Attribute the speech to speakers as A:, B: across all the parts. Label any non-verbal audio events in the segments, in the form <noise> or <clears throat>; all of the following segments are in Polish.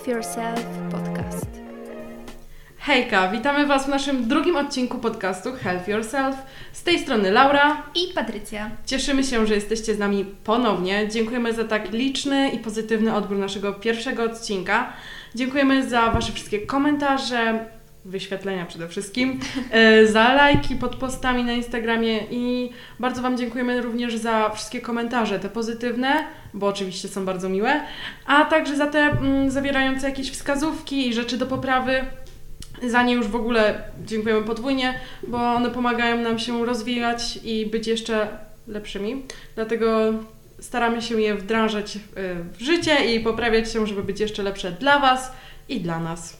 A: Health Yourself Podcast.
B: Hejka, witamy Was w naszym drugim odcinku podcastu Health Yourself. Z tej strony Laura
A: i Patrycja.
B: Cieszymy się, że jesteście z nami ponownie. Dziękujemy za tak liczny i pozytywny odbiór naszego pierwszego odcinka. Dziękujemy za Wasze wszystkie komentarze, wyświetlenia przede wszystkim, e, za lajki pod postami na Instagramie i bardzo Wam dziękujemy również za wszystkie komentarze, te pozytywne, bo oczywiście są bardzo miłe, a także za te mm, zawierające jakieś wskazówki i rzeczy do poprawy. Za nie już w ogóle dziękujemy podwójnie, bo one pomagają nam się rozwijać i być jeszcze lepszymi. Dlatego staramy się je wdrażać e, w życie i poprawiać się, żeby być jeszcze lepsze dla Was i dla nas.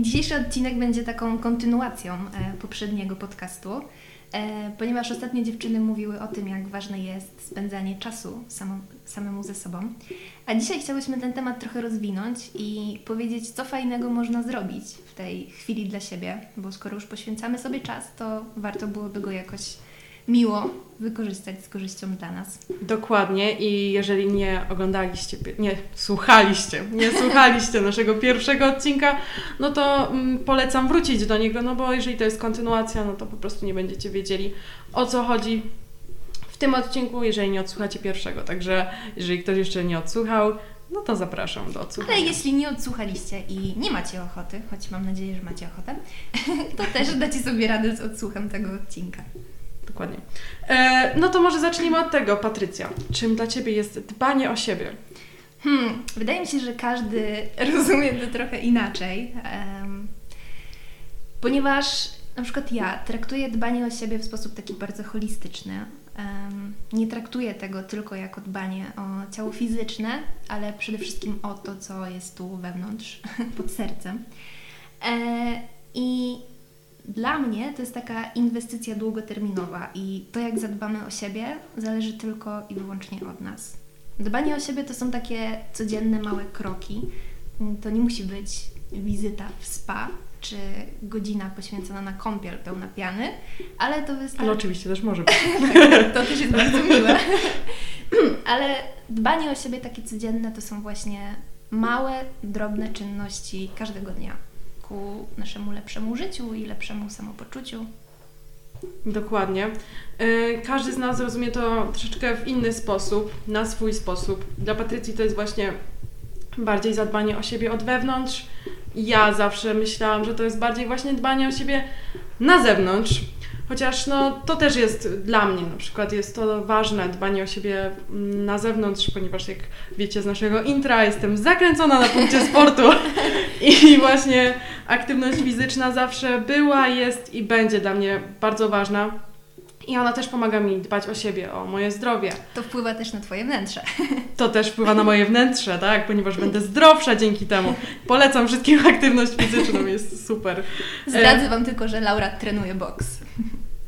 A: Dzisiejszy odcinek będzie taką kontynuacją e, poprzedniego podcastu, e, ponieważ ostatnie dziewczyny mówiły o tym, jak ważne jest spędzanie czasu samemu ze sobą. A dzisiaj chciałyśmy ten temat trochę rozwinąć i powiedzieć, co fajnego można zrobić w tej chwili dla siebie, bo skoro już poświęcamy sobie czas, to warto byłoby go jakoś miło wykorzystać z korzyścią dla nas.
B: Dokładnie i jeżeli nie oglądaliście, nie słuchaliście, nie słuchaliście <laughs> naszego pierwszego odcinka, no to mm, polecam wrócić do niego, no bo jeżeli to jest kontynuacja, no to po prostu nie będziecie wiedzieli o co chodzi w tym odcinku, jeżeli nie odsłuchacie pierwszego. Także jeżeli ktoś jeszcze nie odsłuchał, no to zapraszam do odsłuchania.
A: Ale jeśli nie odsłuchaliście i nie macie ochoty, choć mam nadzieję, że macie ochotę, <laughs> to też dacie sobie radę z odsłuchem tego odcinka.
B: Dokładnie. E, no to może zacznijmy od tego, Patrycja. Czym dla Ciebie jest dbanie o siebie?
A: Hmm, wydaje mi się, że każdy <laughs> rozumie to trochę inaczej, um, ponieważ na przykład ja traktuję dbanie o siebie w sposób taki bardzo holistyczny. Um, nie traktuję tego tylko jako dbanie o ciało fizyczne, ale przede wszystkim o to, co jest tu wewnątrz, <laughs> pod sercem. E, I dla mnie to jest taka inwestycja długoterminowa i to, jak zadbamy o siebie, zależy tylko i wyłącznie od nas. Dbanie o siebie to są takie codzienne małe kroki. To nie musi być wizyta w spa czy godzina poświęcona na kąpiel pełna piany, ale to wystarczy.
B: Ale oczywiście też może być. <laughs>
A: to też jest bardzo miłe. <clears throat> ale dbanie o siebie takie codzienne to są właśnie małe, drobne czynności każdego dnia ku naszemu lepszemu życiu i lepszemu samopoczuciu.
B: Dokładnie. E, każdy z nas rozumie to troszeczkę w inny sposób, na swój sposób. Dla Patrycji to jest właśnie bardziej zadbanie o siebie od wewnątrz. Ja zawsze myślałam, że to jest bardziej właśnie dbanie o siebie na zewnątrz. Chociaż no, to też jest dla mnie na przykład jest to ważne, dbanie o siebie na zewnątrz, ponieważ jak wiecie z naszego intra, jestem zakręcona na punkcie sportu <laughs> i właśnie aktywność fizyczna zawsze była, jest i będzie dla mnie bardzo ważna. I ona też pomaga mi dbać o siebie, o moje zdrowie.
A: To wpływa też na Twoje wnętrze. <laughs>
B: To też wpływa na moje wnętrze, tak? Ponieważ będę zdrowsza dzięki temu. Polecam wszystkim <laughs> aktywność fizyczną, jest super.
A: Zdradzę Wam tylko, że Laura trenuje boks.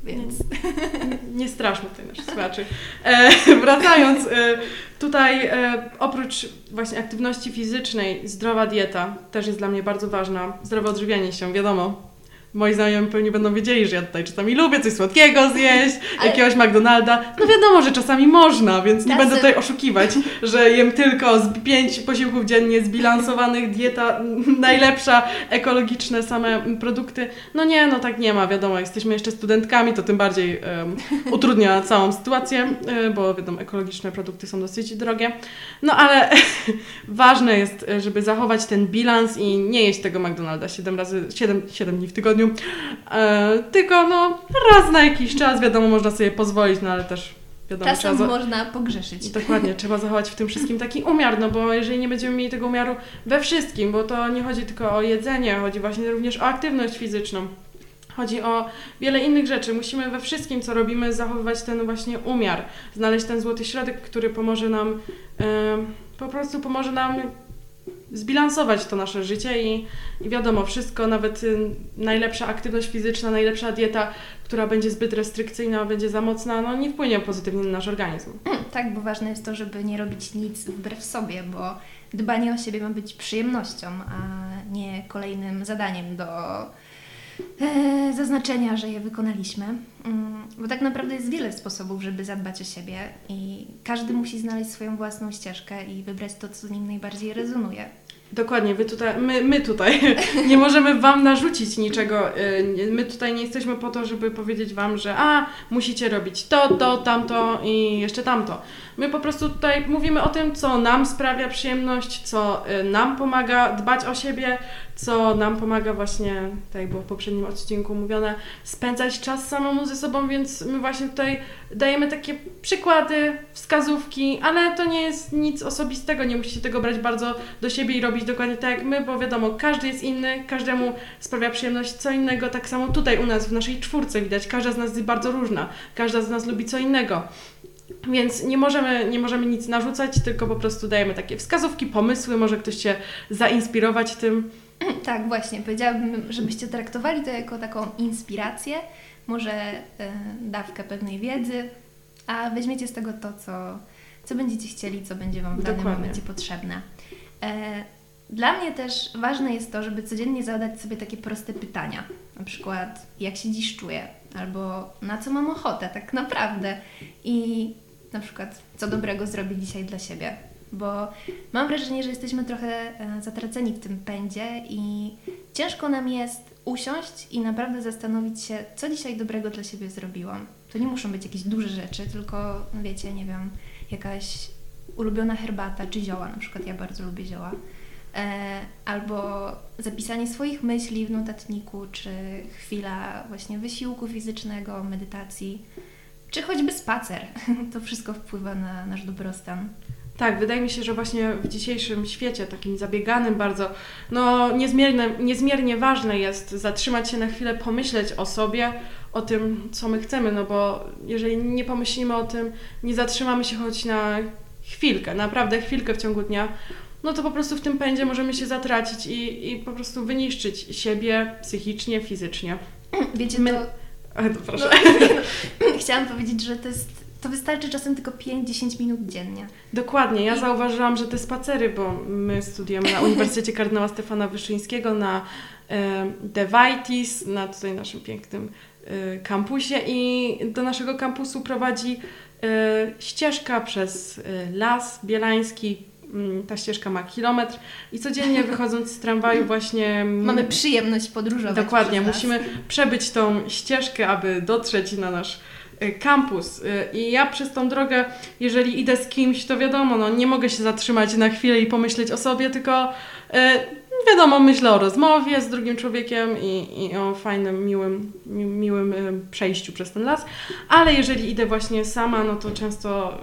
A: Więc.
B: Nie, nie straszmy tutaj naszych słuchaczy. E, <laughs> wracając, e, tutaj e, oprócz właśnie aktywności fizycznej, zdrowa dieta też jest dla mnie bardzo ważna. Zdrowe odżywianie się, wiadomo moi znajomi pewnie będą wiedzieli, że ja tutaj czasami lubię coś słodkiego zjeść, <laughs> Ale... jakiegoś McDonalda. No wiadomo, że czasami można, więc nie będę tutaj oszukiwać, że jem tylko z pięć posiłków dziennie zbilansowanych, dieta <laughs> najlepsza, ekologiczne same produkty. No nie, no tak nie ma, wiadomo, jesteśmy jeszcze studentkami, to tym bardziej um, <laughs> utrudnia całą sytuację, e, bo wiadomo, ekologiczne produkty są dosyć drogie. No ale ważne jest, żeby zachować ten bilans i nie jeść tego McDonalda 7 razy, 7, 7 dni w tygodniu, tygodniu. E, tylko no, raz na jakiś czas, wiadomo, można sobie pozwolić, no ale też wiadomo,
A: Czasem trzeba można pogrzeszyć.
B: Dokładnie, <laughs> trzeba zachować w tym wszystkim taki umiar, no bo jeżeli nie będziemy mieli tego umiaru we wszystkim, bo to nie chodzi tylko o jedzenie, chodzi właśnie również o aktywność fizyczną. Chodzi o wiele innych rzeczy. Musimy we wszystkim, co robimy, zachowywać ten właśnie umiar, znaleźć ten złoty środek, który pomoże nam, yy, po prostu pomoże nam zbilansować to nasze życie i, i wiadomo, wszystko, nawet y, najlepsza aktywność fizyczna, najlepsza dieta, która będzie zbyt restrykcyjna, będzie za mocna, no nie wpłynie pozytywnie na nasz organizm.
A: Mm, tak, bo ważne jest to, żeby nie robić nic wbrew sobie, bo dbanie o siebie ma być przyjemnością, a nie kolejnym zadaniem do zaznaczenia, że je wykonaliśmy. Mm, bo tak naprawdę jest wiele sposobów, żeby zadbać o siebie i każdy musi znaleźć swoją własną ścieżkę i wybrać to, co z nim najbardziej rezonuje.
B: Dokładnie, wy tutaj, my, my tutaj <laughs> nie możemy Wam narzucić niczego. y, My tutaj nie jesteśmy po to, żeby powiedzieć Wam, że a, musicie robić to, to, tamto i jeszcze tamto. My po prostu tutaj mówimy o tym, co nam sprawia przyjemność, co y, nam pomaga dbać o siebie, co nam pomaga właśnie, tak jak było w poprzednim odcinku mówione, spędzać czas samemu ze sobą, więc my właśnie tutaj dajemy takie przykłady, wskazówki, ale to nie jest nic osobistego, nie musicie tego brać bardzo do siebie i robić dokładnie tak jak my, bo wiadomo, każdy jest inny, każdemu sprawia przyjemność co innego, tak samo tutaj u nas w naszej czwórce widać, każda z nas jest bardzo różna, każda z nas lubi co innego. Więc nie możemy, nie możemy nic narzucać, tylko po prostu dajemy takie wskazówki, pomysły, może ktoś się zainspirować tym. <clears throat>
A: Tak, właśnie. Powiedziałabym, żebyście traktowali to jako taką inspirację, może e, dawkę pewnej wiedzy, a weźmiecie z tego to, co, co będziecie chcieli, co będzie Wam w danym
B: Dokładnie.
A: momencie potrzebne. E, dla mnie też ważne jest to, żeby codziennie zadać sobie takie proste pytania. Na przykład, jak się dziś czuję? Albo na co mam ochotę, tak naprawdę. I na przykład, co dobrego zrobić dzisiaj dla siebie. Bo mam wrażenie, że jesteśmy trochę e, zatraceni w tym pędzie i ciężko nam jest usiąść i naprawdę zastanowić się, co dzisiaj dobrego dla siebie zrobiłam. To nie muszą być jakieś duże rzeczy, tylko wiecie, nie wiem, jakaś ulubiona herbata czy zioła, na przykład ja bardzo lubię zioła. E, albo zapisanie swoich myśli w notatniku, czy chwila właśnie wysiłku fizycznego, medytacji, czy choćby spacer. <laughs> To wszystko wpływa na nasz dobrostan.
B: Tak, wydaje mi się, że właśnie w dzisiejszym świecie, takim zabieganym bardzo, no niezmiernie, niezmiernie ważne jest zatrzymać się na chwilę, pomyśleć o sobie, o tym, co my chcemy, no bo jeżeli nie pomyślimy o tym, nie zatrzymamy się choć na chwilkę, naprawdę chwilkę w ciągu dnia, no to po prostu w tym pędzie możemy się zatracić i, i po prostu wyniszczyć siebie psychicznie, fizycznie. <clears throat>
A: Wiecie,
B: My-
A: to
B: Ale to proszę.
A: No, <laughs> chciałam powiedzieć, że to jest. To wystarczy czasem tylko 5-10 minut dziennie.
B: Dokładnie, ja zauważyłam, że te spacery, bo my studiujemy na Uniwersytecie Kardynała Stefana Wyszyńskiego na e, De Vitis, na tutaj naszym pięknym e, kampusie i do naszego kampusu prowadzi e, ścieżka przez e, las bielański. Mm, Ta ścieżka ma kilometr i codziennie <laughs> wychodząc z tramwaju właśnie... mm,
A: Mamy przyjemność podróżować.
B: Dokładnie, musimy przebyć tą ścieżkę, aby dotrzeć na nasz kampus. E, I ja przez tą drogę, jeżeli idę z kimś, to wiadomo, no, nie mogę się zatrzymać na chwilę i pomyśleć o sobie, tylko e, wiadomo, myślę o rozmowie z drugim człowiekiem i, i o fajnym, miłym, mi, miłym przejściu przez ten las. Ale jeżeli idę właśnie sama, no to często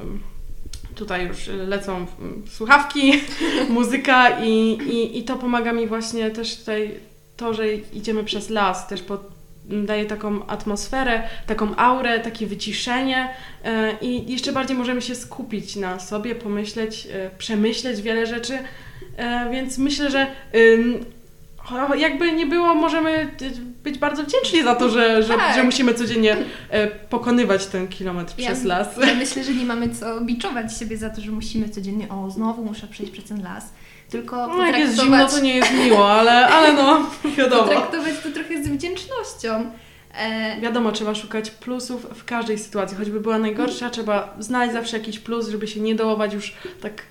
B: tutaj już lecą słuchawki, <laughs> muzyka i, i, i to pomaga mi właśnie też tutaj to, że idziemy przez las, też pod, daje taką atmosferę, taką aurę, takie wyciszenie e, i jeszcze bardziej możemy się skupić na sobie, pomyśleć, e, przemyśleć wiele rzeczy, e, więc myślę, że jakby nie było, możemy y, być bardzo wdzięczni za to, że, że,
A: Tak.
B: że musimy codziennie pokonywać ten kilometr
A: Ja-
B: przez las.
A: Ja myślę, że nie mamy co biczować siebie za to, że musimy codziennie, o znowu muszę przejść przez ten las. Tylko
B: No jak jest
A: potraktować,
B: zimno, to nie jest miło, ale, ale no, <laughs> wiadomo.
A: potraktować to trochę z wdzięcznością. E,
B: Wiadomo, trzeba szukać plusów w każdej sytuacji. Choćby była najgorsza, trzeba znaleźć zawsze jakiś plus, żeby się nie dołować już tak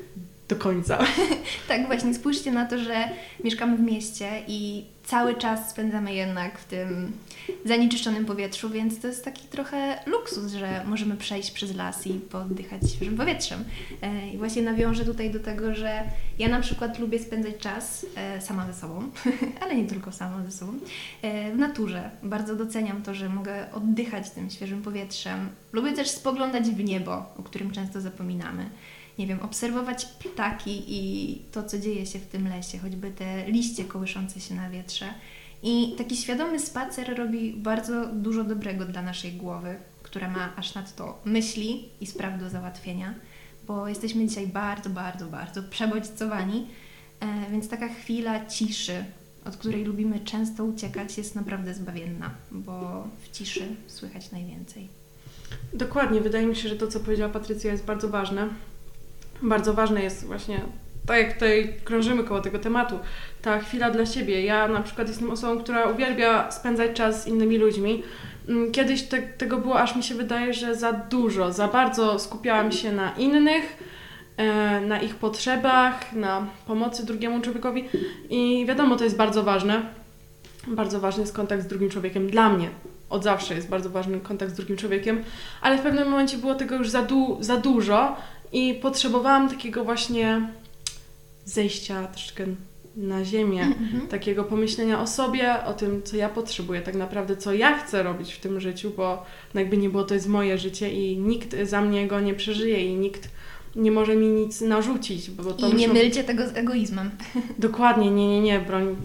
B: do końca. <laughs>
A: tak właśnie, spójrzcie na to, że mieszkamy w mieście i cały czas spędzamy jednak w tym zanieczyszczonym powietrzu, więc to jest taki trochę luksus, że możemy przejść przez las i pooddychać świeżym powietrzem. E, I właśnie nawiążę tutaj do tego, że ja na przykład lubię spędzać czas e, sama ze sobą, <laughs> ale nie tylko sama ze sobą, e, w naturze. Bardzo doceniam to, że mogę oddychać tym świeżym powietrzem. Lubię też spoglądać w niebo, o którym często zapominamy nie wiem, obserwować ptaki i to, co dzieje się w tym lesie, choćby te liście kołyszące się na wietrze. I taki świadomy spacer robi bardzo dużo dobrego dla naszej głowy, która ma aż nadto myśli i spraw do załatwienia, bo jesteśmy dzisiaj bardzo, bardzo, bardzo przebodźcowani, e, więc taka chwila ciszy, od której lubimy często uciekać, jest naprawdę zbawienna, bo w ciszy słychać najwięcej.
B: Dokładnie, wydaje mi się, że to, co powiedziała Patrycja, jest bardzo ważne. Bardzo ważne jest właśnie, tak jak tutaj krążymy koło tego tematu, ta chwila dla siebie. Ja na przykład jestem osobą, która uwielbia spędzać czas z innymi ludźmi. Mm, Kiedyś te, tego było, aż mi się wydaje, że za dużo, za bardzo skupiałam się na innych e, na ich potrzebach, na pomocy drugiemu człowiekowi i wiadomo, to jest bardzo ważne. Bardzo ważny jest kontakt z drugim człowiekiem dla mnie. Od zawsze jest bardzo ważny kontakt z drugim człowiekiem, ale w pewnym momencie było tego już za, du za dużo i potrzebowałam takiego właśnie zejścia troszeczkę na ziemię,
A: Mhm.
B: takiego pomyślenia o sobie, o tym, co ja potrzebuję, tak naprawdę, co ja chcę robić w tym życiu, bo no jakby nie było, to jest moje życie i nikt za mnie go nie przeżyje i nikt nie może mi nic narzucić, bo to
A: I nie
B: muszą-
A: mylcie tego z egoizmem.
B: Dokładnie, nie, nie, nie, broń,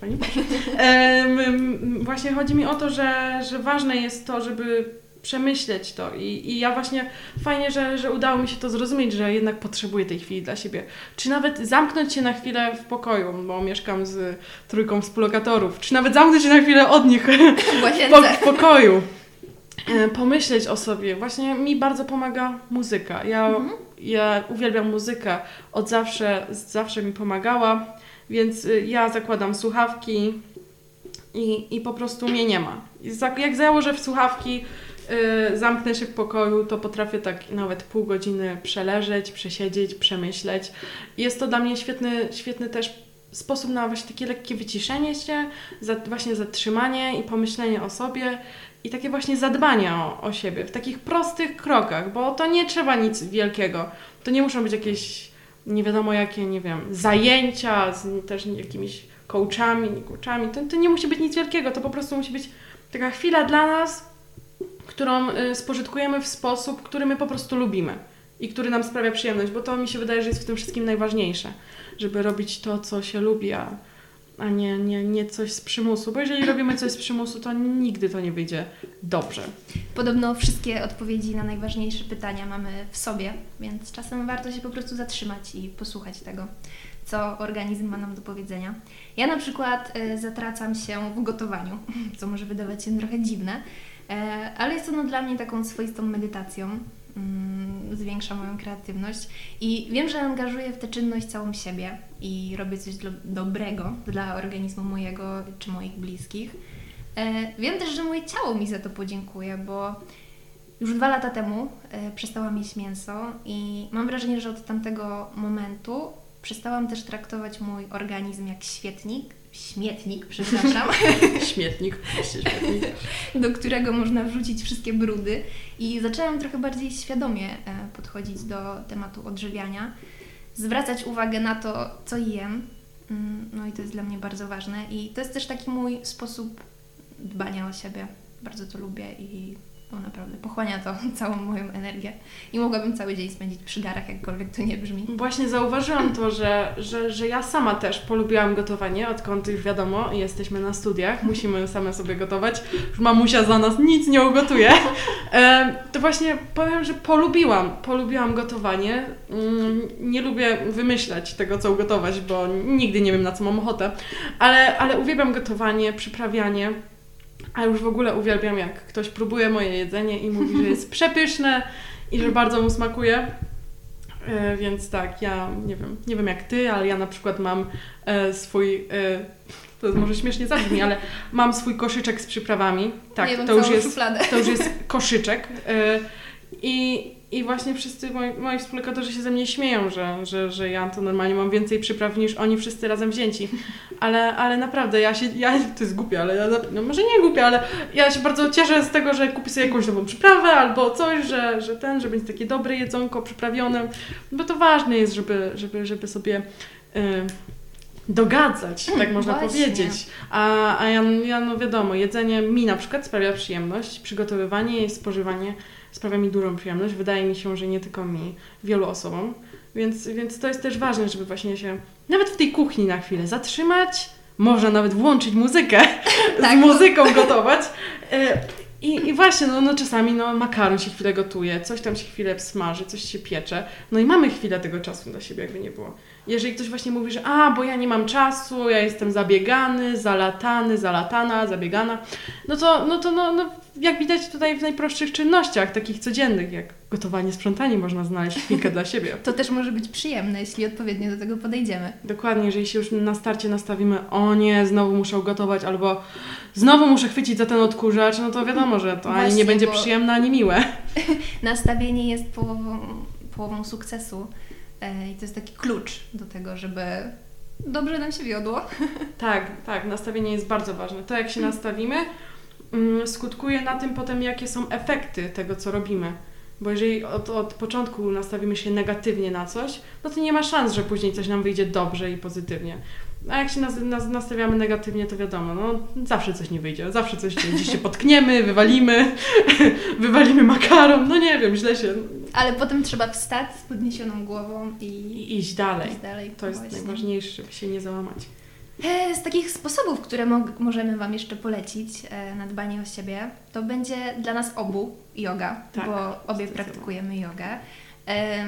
B: Pani Boże. Em, m, właśnie chodzi mi o to, że, że ważne jest to, żeby przemyśleć to I, i ja właśnie fajnie, że, że udało mi się to zrozumieć, że jednak potrzebuję tej chwili dla siebie. Czy nawet zamknąć się na chwilę w pokoju, bo mieszkam z trójką współlokatorów, czy nawet zamknąć się na chwilę od nich po, w pokoju. E, Pomyśleć o sobie. Właśnie mi bardzo pomaga muzyka. Ja,
A: Mhm.
B: ja uwielbiam muzykę. Od zawsze, zawsze mi pomagała, więc y, ja zakładam słuchawki i, i po prostu mnie nie ma. Jak założę w słuchawki, y, zamknę się w pokoju, to potrafię tak nawet pół godziny przeleżeć, przesiedzieć, przemyśleć. Jest to dla mnie świetny, świetny też sposób na właśnie takie lekkie wyciszenie się, za, właśnie zatrzymanie i pomyślenie o sobie i takie właśnie zadbanie o, o siebie w takich prostych krokach, bo to nie trzeba nic wielkiego. To nie muszą być jakieś nie wiadomo jakie, nie wiem, zajęcia z też jakimiś coachami, nie coachami. To, to nie musi być nic wielkiego, to po prostu musi być taka chwila dla nas, którą y, spożytkujemy w sposób, który my po prostu lubimy i który nam sprawia przyjemność, bo to mi się wydaje, że jest w tym wszystkim najważniejsze, żeby robić to, co się lubi, a, a nie, nie, nie coś z przymusu, bo jeżeli robimy coś z przymusu, to nigdy to nie wyjdzie dobrze.
A: Podobno wszystkie odpowiedzi na najważniejsze pytania mamy w sobie, więc czasem warto się po prostu zatrzymać i posłuchać tego, co organizm ma nam do powiedzenia. Ja na przykład e, zatracam się w gotowaniu, <laughs> co może wydawać się trochę dziwne, e, ale jest ono dla mnie taką swoistą medytacją. Mm, Zwiększa moją kreatywność i wiem, że angażuję w tę czynność całą siebie i robię coś dla, dobrego dla organizmu mojego czy moich bliskich. E, Wiem też, że moje ciało mi za to podziękuje, bo już dwa lata temu e, przestałam jeść mięso i mam wrażenie, że od tamtego momentu przestałam też traktować mój organizm jak świetnik, śmietnik, <laughs> przepraszam,
B: Śmietnik, śmietnik. <laughs>
A: do którego można wrzucić wszystkie brudy. I zaczęłam trochę bardziej świadomie e, podchodzić do tematu odżywiania, zwracać uwagę na to, co jem, Mm, no i to jest dla mnie bardzo ważne. I to jest też taki mój sposób dbania o siebie. Bardzo to lubię i no naprawdę pochłania to <laughs> całą moją energię i mogłabym cały dzień spędzić przy garach, jakkolwiek to nie brzmi.
B: Właśnie zauważyłam to, że, że, że ja sama też polubiłam gotowanie, odkąd już wiadomo, jesteśmy na studiach, musimy same sobie gotować. Już mamusia za nas nic nie ugotuje. <laughs> To właśnie powiem, że polubiłam, polubiłam gotowanie. Mm, Nie lubię wymyślać tego, co ugotować, bo nigdy nie wiem, na co mam ochotę. Ale, ale uwielbiam gotowanie, przyprawianie. A już w ogóle uwielbiam, jak ktoś próbuje moje jedzenie i mówi, że jest <laughs> przepyszne i że bardzo mu smakuje. E, więc tak, ja nie wiem, nie wiem jak ty, ale ja na przykład mam e, swój, e, to może śmiesznie zabrzmi, ale mam swój koszyczek z przyprawami. Tak, to już jest
A: szufladę.
B: to już jest koszyczek. e, I, I właśnie wszyscy moi, moi współlokatorzy się ze mnie śmieją, że, że, że ja to normalnie mam więcej przypraw niż oni wszyscy razem wzięci. Ale, ale naprawdę ja się, ja, to jest głupie, ale ja, no może nie głupie, ale ja się bardzo cieszę z tego, że kupię sobie jakąś nową przyprawę albo coś, że, że ten, że będzie takie dobre jedzonko przyprawione, bo to ważne jest, żeby, żeby, żeby sobie y, dogadzać, tak można
A: właśnie.
B: powiedzieć. A, a ja, ja, no wiadomo, jedzenie mi na przykład sprawia przyjemność, przygotowywanie i spożywanie sprawia mi dużą przyjemność. Wydaje mi się, że nie tylko mi, wielu osobom. Więc, więc to jest też ważne, żeby właśnie się nawet w tej kuchni na chwilę zatrzymać, można nawet włączyć muzykę, <laughs>
A: Tak,
B: z
A: no.
B: muzyką gotować. E, I, I właśnie, no, no czasami no, makaron się chwilę gotuje, coś tam się chwilę smaży, coś się piecze. No i mamy chwilę tego czasu dla siebie, jakby nie było. Jeżeli ktoś właśnie mówi, że a, bo ja nie mam czasu, ja jestem zabiegany, zalatany, zalatana, zabiegana, no to, no to no, no, jak widać tutaj w najprostszych czynnościach, takich codziennych, jak gotowanie, sprzątanie, można znaleźć chwilkę dla siebie.
A: To też może być przyjemne, jeśli odpowiednio do tego podejdziemy.
B: Dokładnie, jeżeli się już na starcie nastawimy, o nie, znowu muszę ugotować, albo znowu muszę chwycić za ten odkurzacz, no to wiadomo, że to ani
A: Właśnie,
B: nie będzie przyjemne, ani miłe. <laughs>
A: Nastawienie jest połową, połową sukcesu. E, I to jest taki klucz do tego, żeby dobrze nam się wiodło. <laughs>
B: Tak, tak, nastawienie jest bardzo ważne. To, jak się nastawimy, mm, skutkuje na tym potem, jakie są efekty tego, co robimy. Bo jeżeli od, od początku nastawimy się negatywnie na coś, no to nie ma szans, że później coś nam wyjdzie dobrze i pozytywnie. A jak się nas, nas, nastawiamy negatywnie, to wiadomo, no zawsze coś nie wyjdzie, zawsze coś gdzieś się potkniemy, <laughs> wywalimy, <laughs> wywalimy makaron, no nie wiem, źle się...
A: Ale potem trzeba wstać z podniesioną głową i,
B: I iść dalej.
A: iść dalej.
B: To jest
A: Właśnie.
B: najważniejsze, żeby się nie załamać.
A: E, Z takich sposobów, które mo- możemy Wam jeszcze polecić e, na dbanie o siebie, to będzie dla nas obu yoga,
B: Tak,
A: bo obie praktykujemy jogę. E,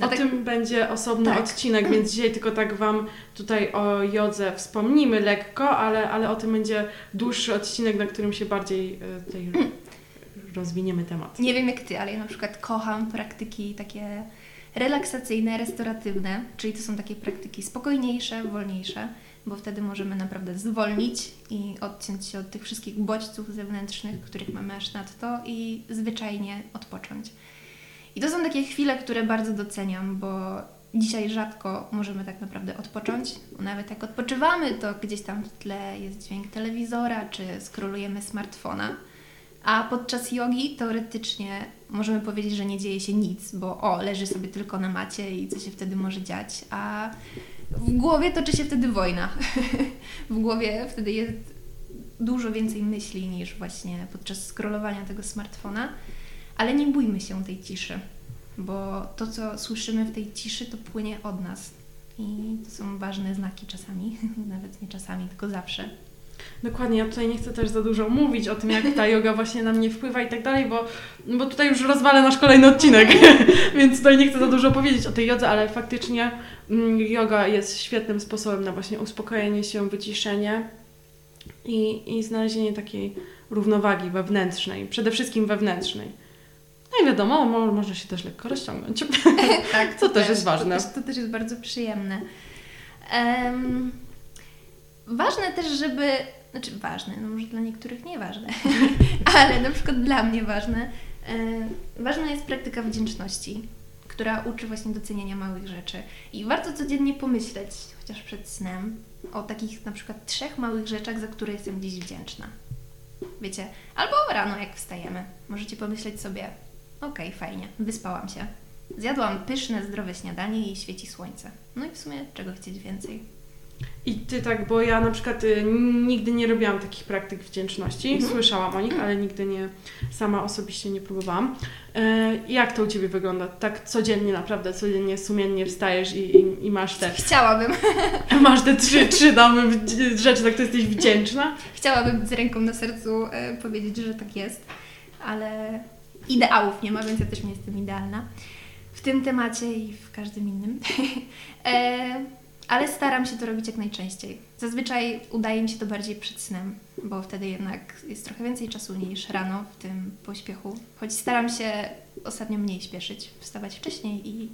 B: O
A: tak-
B: tym będzie osobny
A: Tak.
B: odcinek, <clears throat> więc dzisiaj tylko tak Wam tutaj o jodze wspomnimy lekko, ale, ale o tym będzie dłuższy odcinek, na którym się bardziej y, tutaj <clears throat> rozwiniemy temat.
A: Nie wiem jak Ty, ale ja na przykład kocham praktyki takie relaksacyjne, restauratywne, czyli to są takie praktyki spokojniejsze, wolniejsze, bo wtedy możemy naprawdę zwolnić i odciąć się od tych wszystkich bodźców zewnętrznych, których mamy aż nadto i zwyczajnie odpocząć. I to są takie chwile, które bardzo doceniam, bo dzisiaj rzadko możemy tak naprawdę odpocząć. Nawet jak odpoczywamy, to gdzieś tam w tle jest dźwięk telewizora, czy skrolujemy smartfona. A podczas jogi teoretycznie możemy powiedzieć, że nie dzieje się nic, bo o, leży sobie tylko na macie i co się wtedy może dziać, a w głowie toczy się wtedy wojna. <laughs> w głowie wtedy jest dużo więcej myśli niż właśnie podczas scrollowania tego smartfona, ale nie bójmy się tej ciszy, bo to, co słyszymy w tej ciszy, to płynie od nas. I to są ważne znaki czasami, <laughs> nawet nie czasami, tylko zawsze.
B: Dokładnie, ja tutaj nie chcę też za dużo mówić o tym, jak ta yoga właśnie na mnie wpływa i tak dalej, bo, bo tutaj już rozwalę nasz kolejny odcinek, <laughs> więc tutaj nie chcę za dużo powiedzieć o tej jodze, ale faktycznie mm, yoga jest świetnym sposobem na właśnie uspokojenie się, wyciszenie i, i znalezienie takiej równowagi wewnętrznej, przede wszystkim wewnętrznej. No i wiadomo, mo, można się też lekko rozciągnąć. <laughs>
A: tak,
B: Co też jest ważne.
A: To też, to też jest bardzo przyjemne. Em, ważne też, żeby. Znaczy, ważne, no może dla niektórych nieważne, <laughs> ale na przykład dla mnie ważne. E, ważna jest praktyka wdzięczności, która uczy właśnie doceniania małych rzeczy. I warto codziennie pomyśleć, chociaż przed snem, o takich na przykład trzech małych rzeczach, za które jestem dziś wdzięczna. Wiecie, albo rano, jak wstajemy, możecie pomyśleć sobie: Okej, fajnie, wyspałam się. Zjadłam pyszne, zdrowe śniadanie i świeci słońce. No i w sumie czego chcieć więcej?
B: I ty tak, bo ja na przykład y, nigdy nie robiłam takich praktyk wdzięczności.
A: Mhm.
B: Słyszałam o nich, ale nigdy nie sama osobiście nie próbowałam. E, jak to u ciebie wygląda? Tak codziennie, naprawdę codziennie, sumiennie wstajesz i, i, i masz te
A: Chciałabym, <laughs>
B: masz te trzy, trzy tam rzeczy, za które jesteś wdzięczna.
A: chciałabym z ręką na sercu e, powiedzieć, że tak jest, ale ideałów nie ma, więc ja też nie jestem idealna w tym temacie i w każdym innym. <laughs> e, ale staram się to robić jak najczęściej. Zazwyczaj udaje mi się to bardziej przed snem, bo wtedy jednak jest trochę więcej czasu niż rano w tym pośpiechu. Choć staram się ostatnio mniej śpieszyć, wstawać wcześniej i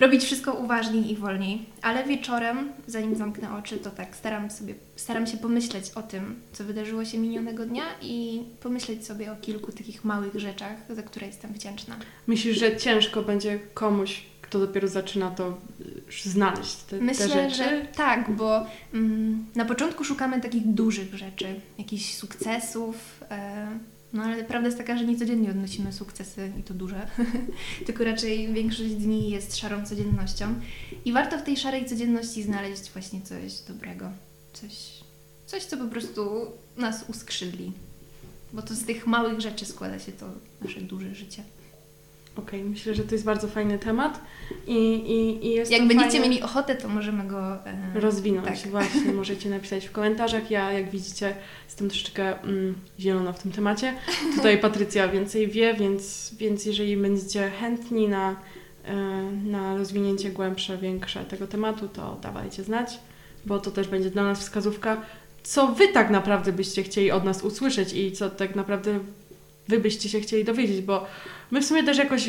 A: robić wszystko uważniej i wolniej. Ale wieczorem, zanim zamknę oczy, to tak staram, sobie, staram się pomyśleć o tym, co wydarzyło się minionego dnia i pomyśleć sobie o kilku takich małych rzeczach, za które jestem wdzięczna.
B: Myślisz, że ciężko będzie komuś, kto dopiero zaczyna to y, znaleźć te, te
A: Myślę,
B: rzeczy?
A: że tak, bo mm, na początku szukamy takich dużych rzeczy, jakichś sukcesów. E, no ale prawda jest taka, że nie codziennie odnosimy sukcesy i to duże, <laughs> tylko raczej większość dni jest szarą codziennością. I warto w tej szarej codzienności znaleźć właśnie coś dobrego, coś, coś co po prostu nas uskrzydli. Bo to z tych małych rzeczy składa się to nasze duże życie.
B: Okej, myślę, że to jest bardzo fajny temat i, i, i jest
A: Jak będziecie
B: fajne...
A: mieli ochotę, to możemy go e,
B: rozwinąć.
A: Tak.
B: Właśnie, <laughs> możecie napisać w komentarzach. Ja, jak widzicie, jestem troszeczkę mm, zielona w tym temacie. Tutaj <laughs> Patrycja więcej wie, więc, więc jeżeli będziecie chętni na, e, na rozwinięcie głębsze, większe tego tematu, to dawajcie znać, bo to też będzie dla nas wskazówka, co Wy tak naprawdę byście chcieli od nas usłyszeć i co tak naprawdę Wy byście się chcieli dowiedzieć, bo my w sumie też jakoś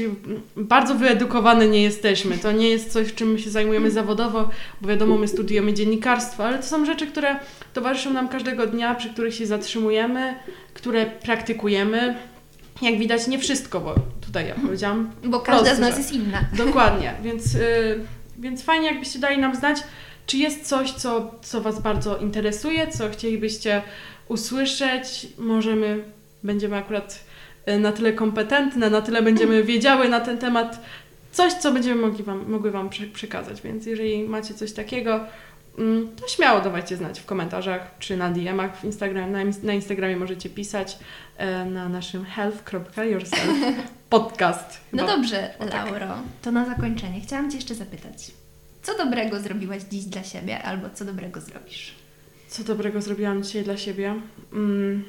B: bardzo wyedukowane nie jesteśmy. To nie jest coś, czym my się zajmujemy zawodowo, bo wiadomo, my studiujemy dziennikarstwo, ale to są rzeczy, które towarzyszą nam każdego dnia, przy których się zatrzymujemy, które praktykujemy jak widać, nie wszystko, bo tutaj ja powiedziałam.
A: Bo każda z nas jest inna. <laughs>
B: Dokładnie, więc, y, więc fajnie, jakbyście dali nam znać, czy jest coś, co, co Was bardzo interesuje, co chcielibyście usłyszeć. Możemy, będziemy akurat y, na tyle kompetentne, na tyle będziemy <clears throat> wiedziały na ten temat coś, co będziemy mogli wam, mogły Wam prze- przekazać. Więc jeżeli macie coś takiego, mm, to śmiało dawajcie znać w komentarzach czy na DM-ach w Instagram. Na, na Instagramie możecie pisać e, na naszym health.yourself <laughs> podcast.
A: No
B: Chyba.
A: dobrze,
B: O, tak.
A: Lauro, to na zakończenie chciałam Cię jeszcze zapytać. Co dobrego zrobiłaś dziś dla siebie, albo co dobrego zrobisz?
B: Co dobrego zrobiłam dzisiaj dla siebie? Mm,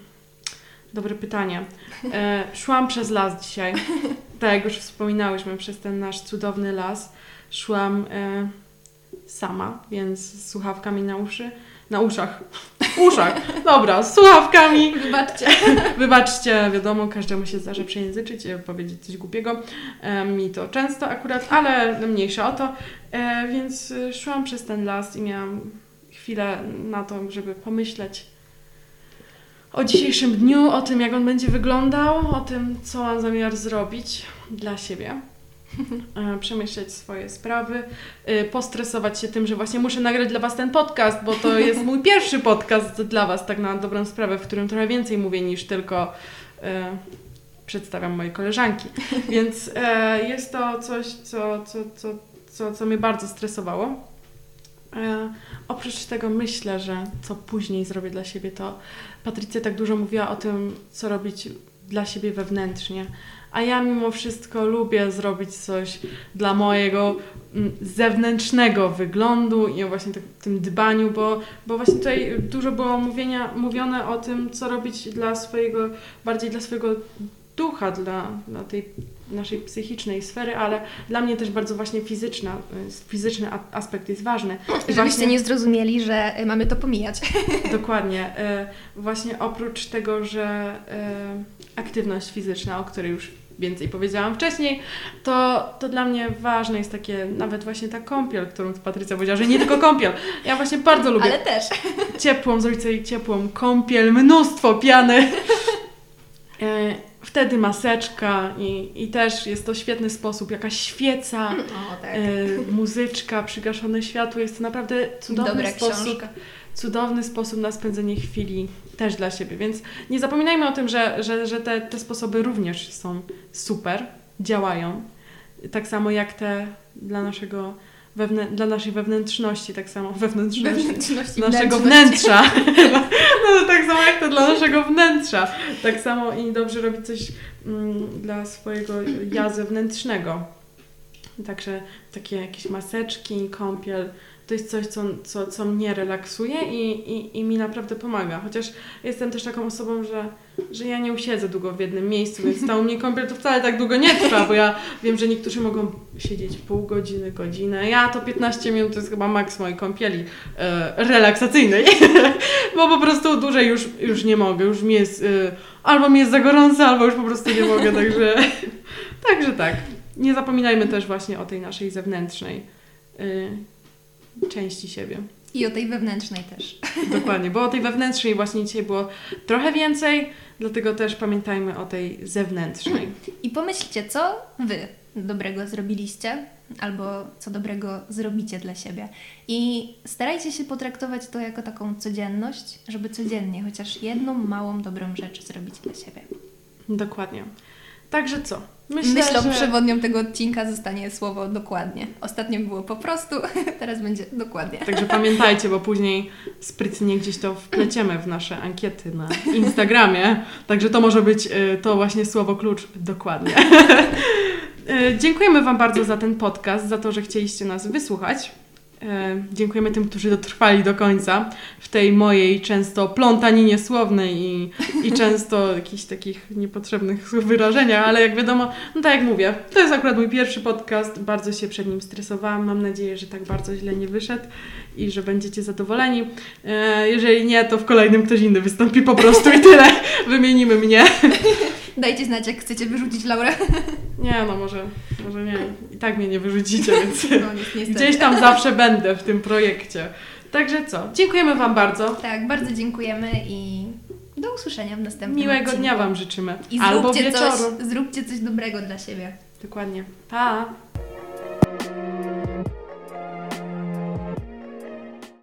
B: dobre pytanie. E, szłam przez las dzisiaj. <laughs> Tak jak już wspominałyśmy, przez ten nasz cudowny las. Szłam e, sama, więc z słuchawkami na uszy. Na uszach. Uszach. Dobra, z słuchawkami.
A: Wybaczcie. <laughs>
B: Wybaczcie, wiadomo, każdemu się zdarza przejęzyczyć, powiedzieć coś głupiego. E, mi to często akurat, ale mniejsza o to. E, więc e, szłam przez ten las i miałam chwilę na to, żeby pomyśleć o dzisiejszym dniu, o tym, jak on będzie wyglądał, o tym, co mam zamiar zrobić dla siebie. <laughs> E, Przemyśleć swoje sprawy, e, postresować się tym, że właśnie muszę nagrać dla Was ten podcast, bo to jest mój <laughs> pierwszy podcast dla Was, tak na dobrą sprawę, w którym trochę więcej mówię niż tylko e, przedstawiam moje koleżanki. <laughs> Więc jest to coś, co, co, co, co, co mnie bardzo stresowało. E, oprócz tego myślę, że co później zrobię dla siebie, to Patrycja tak dużo mówiła o tym, co robić dla siebie wewnętrznie. A ja mimo wszystko lubię zrobić coś dla mojego mm, zewnętrznego wyglądu i o właśnie tak, tym dbaniu, bo, bo właśnie tutaj dużo było mówienia, mówione o tym, co robić dla swojego, bardziej dla swojego ducha, dla, dla tej naszej psychicznej sfery, ale dla mnie też bardzo właśnie fizyczna, y, fizyczny aspekt jest ważny. I
A: Żebyście
B: właśnie-
A: nie zrozumieli, że y, mamy to pomijać. <laughs>
B: Dokładnie. E, Właśnie oprócz tego, że aktywność fizyczna, o której już więcej powiedziałam wcześniej, to, to dla mnie ważne jest takie, nawet właśnie ta kąpiel, którą Patrycja powiedziała, że nie tylko kąpiel. Ja właśnie bardzo lubię
A: Ale też.
B: ciepłą, zrobić sobie ciepłą kąpiel, mnóstwo piany. <laughs> Wtedy maseczka i, i też jest to świetny sposób, jakaś świeca,
A: O, tak.
B: e, muzyczka, przygaszone światło. Jest to naprawdę cudowny
A: Dobra
B: sposób
A: książka.
B: cudowny sposób na spędzenie chwili też dla siebie. Więc nie zapominajmy o tym, że, że, że te, te sposoby również są super, działają. Tak samo jak te dla naszego wewnę- dla naszej wewnętrzności, tak samo wewnętrzności,
A: Wewnętrzności,
B: naszego wnętrza. <laughs> no, tak samo jak to dla naszego wnętrza. Tak samo i dobrze robić coś mm, dla swojego ja zewnętrznego. Także takie jakieś maseczki, kąpiel, to jest coś, co, co, co mnie relaksuje i, i, i mi naprawdę pomaga. Chociaż jestem też taką osobą, że, że ja nie usiedzę długo w jednym miejscu, więc ta u mnie kąpiel to wcale tak długo nie trwa, bo ja wiem, że niektórzy mogą siedzieć pół godziny, godzinę. Ja to 15 minut to jest chyba maks mojej kąpieli e, relaksacyjnej, <laughs> bo po prostu dłużej już, już nie mogę, już mi jest, e, albo mi jest za gorąco, albo już po prostu nie mogę, także, <laughs> także tak. Nie zapominajmy też właśnie o tej naszej zewnętrznej y, części siebie.
A: I o tej wewnętrznej też. <laughs>
B: Dokładnie, bo o tej wewnętrznej właśnie dzisiaj było trochę więcej, dlatego też pamiętajmy o tej zewnętrznej.
A: I pomyślcie, co Wy dobrego zrobiliście, albo co dobrego zrobicie dla siebie. I starajcie się potraktować to jako taką codzienność, żeby codziennie chociaż jedną małą dobrą rzecz zrobić dla siebie.
B: Dokładnie. Także co? Myślę,
A: Myślą
B: że...
A: przewodnią tego odcinka zostanie słowo dokładnie. Ostatnio było po prostu, <laughs> teraz będzie dokładnie.
B: Także pamiętajcie, bo później sprytnie gdzieś to wpleciemy w nasze ankiety na Instagramie. Także to może być y, to właśnie słowo klucz dokładnie. <laughs> Y, Dziękujemy Wam bardzo za ten podcast, za to, że chcieliście nas wysłuchać. Y, Dziękujemy tym, którzy dotrwali do końca w tej mojej często plątaninie słownej i, i często jakichś takich niepotrzebnych wyrażeniach, ale jak wiadomo, no tak jak mówię, to jest akurat mój pierwszy podcast, bardzo się przed nim stresowałam, mam nadzieję, że tak bardzo źle nie wyszedł i że będziecie zadowoleni. E, Jeżeli nie, to w kolejnym ktoś inny wystąpi po prostu i tyle. Wymienimy mnie.
A: Dajcie znać, jak chcecie wyrzucić Laurę. <laughs>
B: Nie, no może, może nie. I tak mnie nie wyrzucicie, <laughs> więc
A: No,
B: gdzieś tam zawsze będę w tym projekcie. Także co? Dziękujemy Wam bardzo.
A: Tak, bardzo dziękujemy i do usłyszenia w następnym
B: Miłego
A: odcinku.
B: dnia Wam życzymy.
A: I
B: Albo wieczoru.
A: coś, zróbcie coś dobrego dla siebie.
B: Dokładnie. Pa!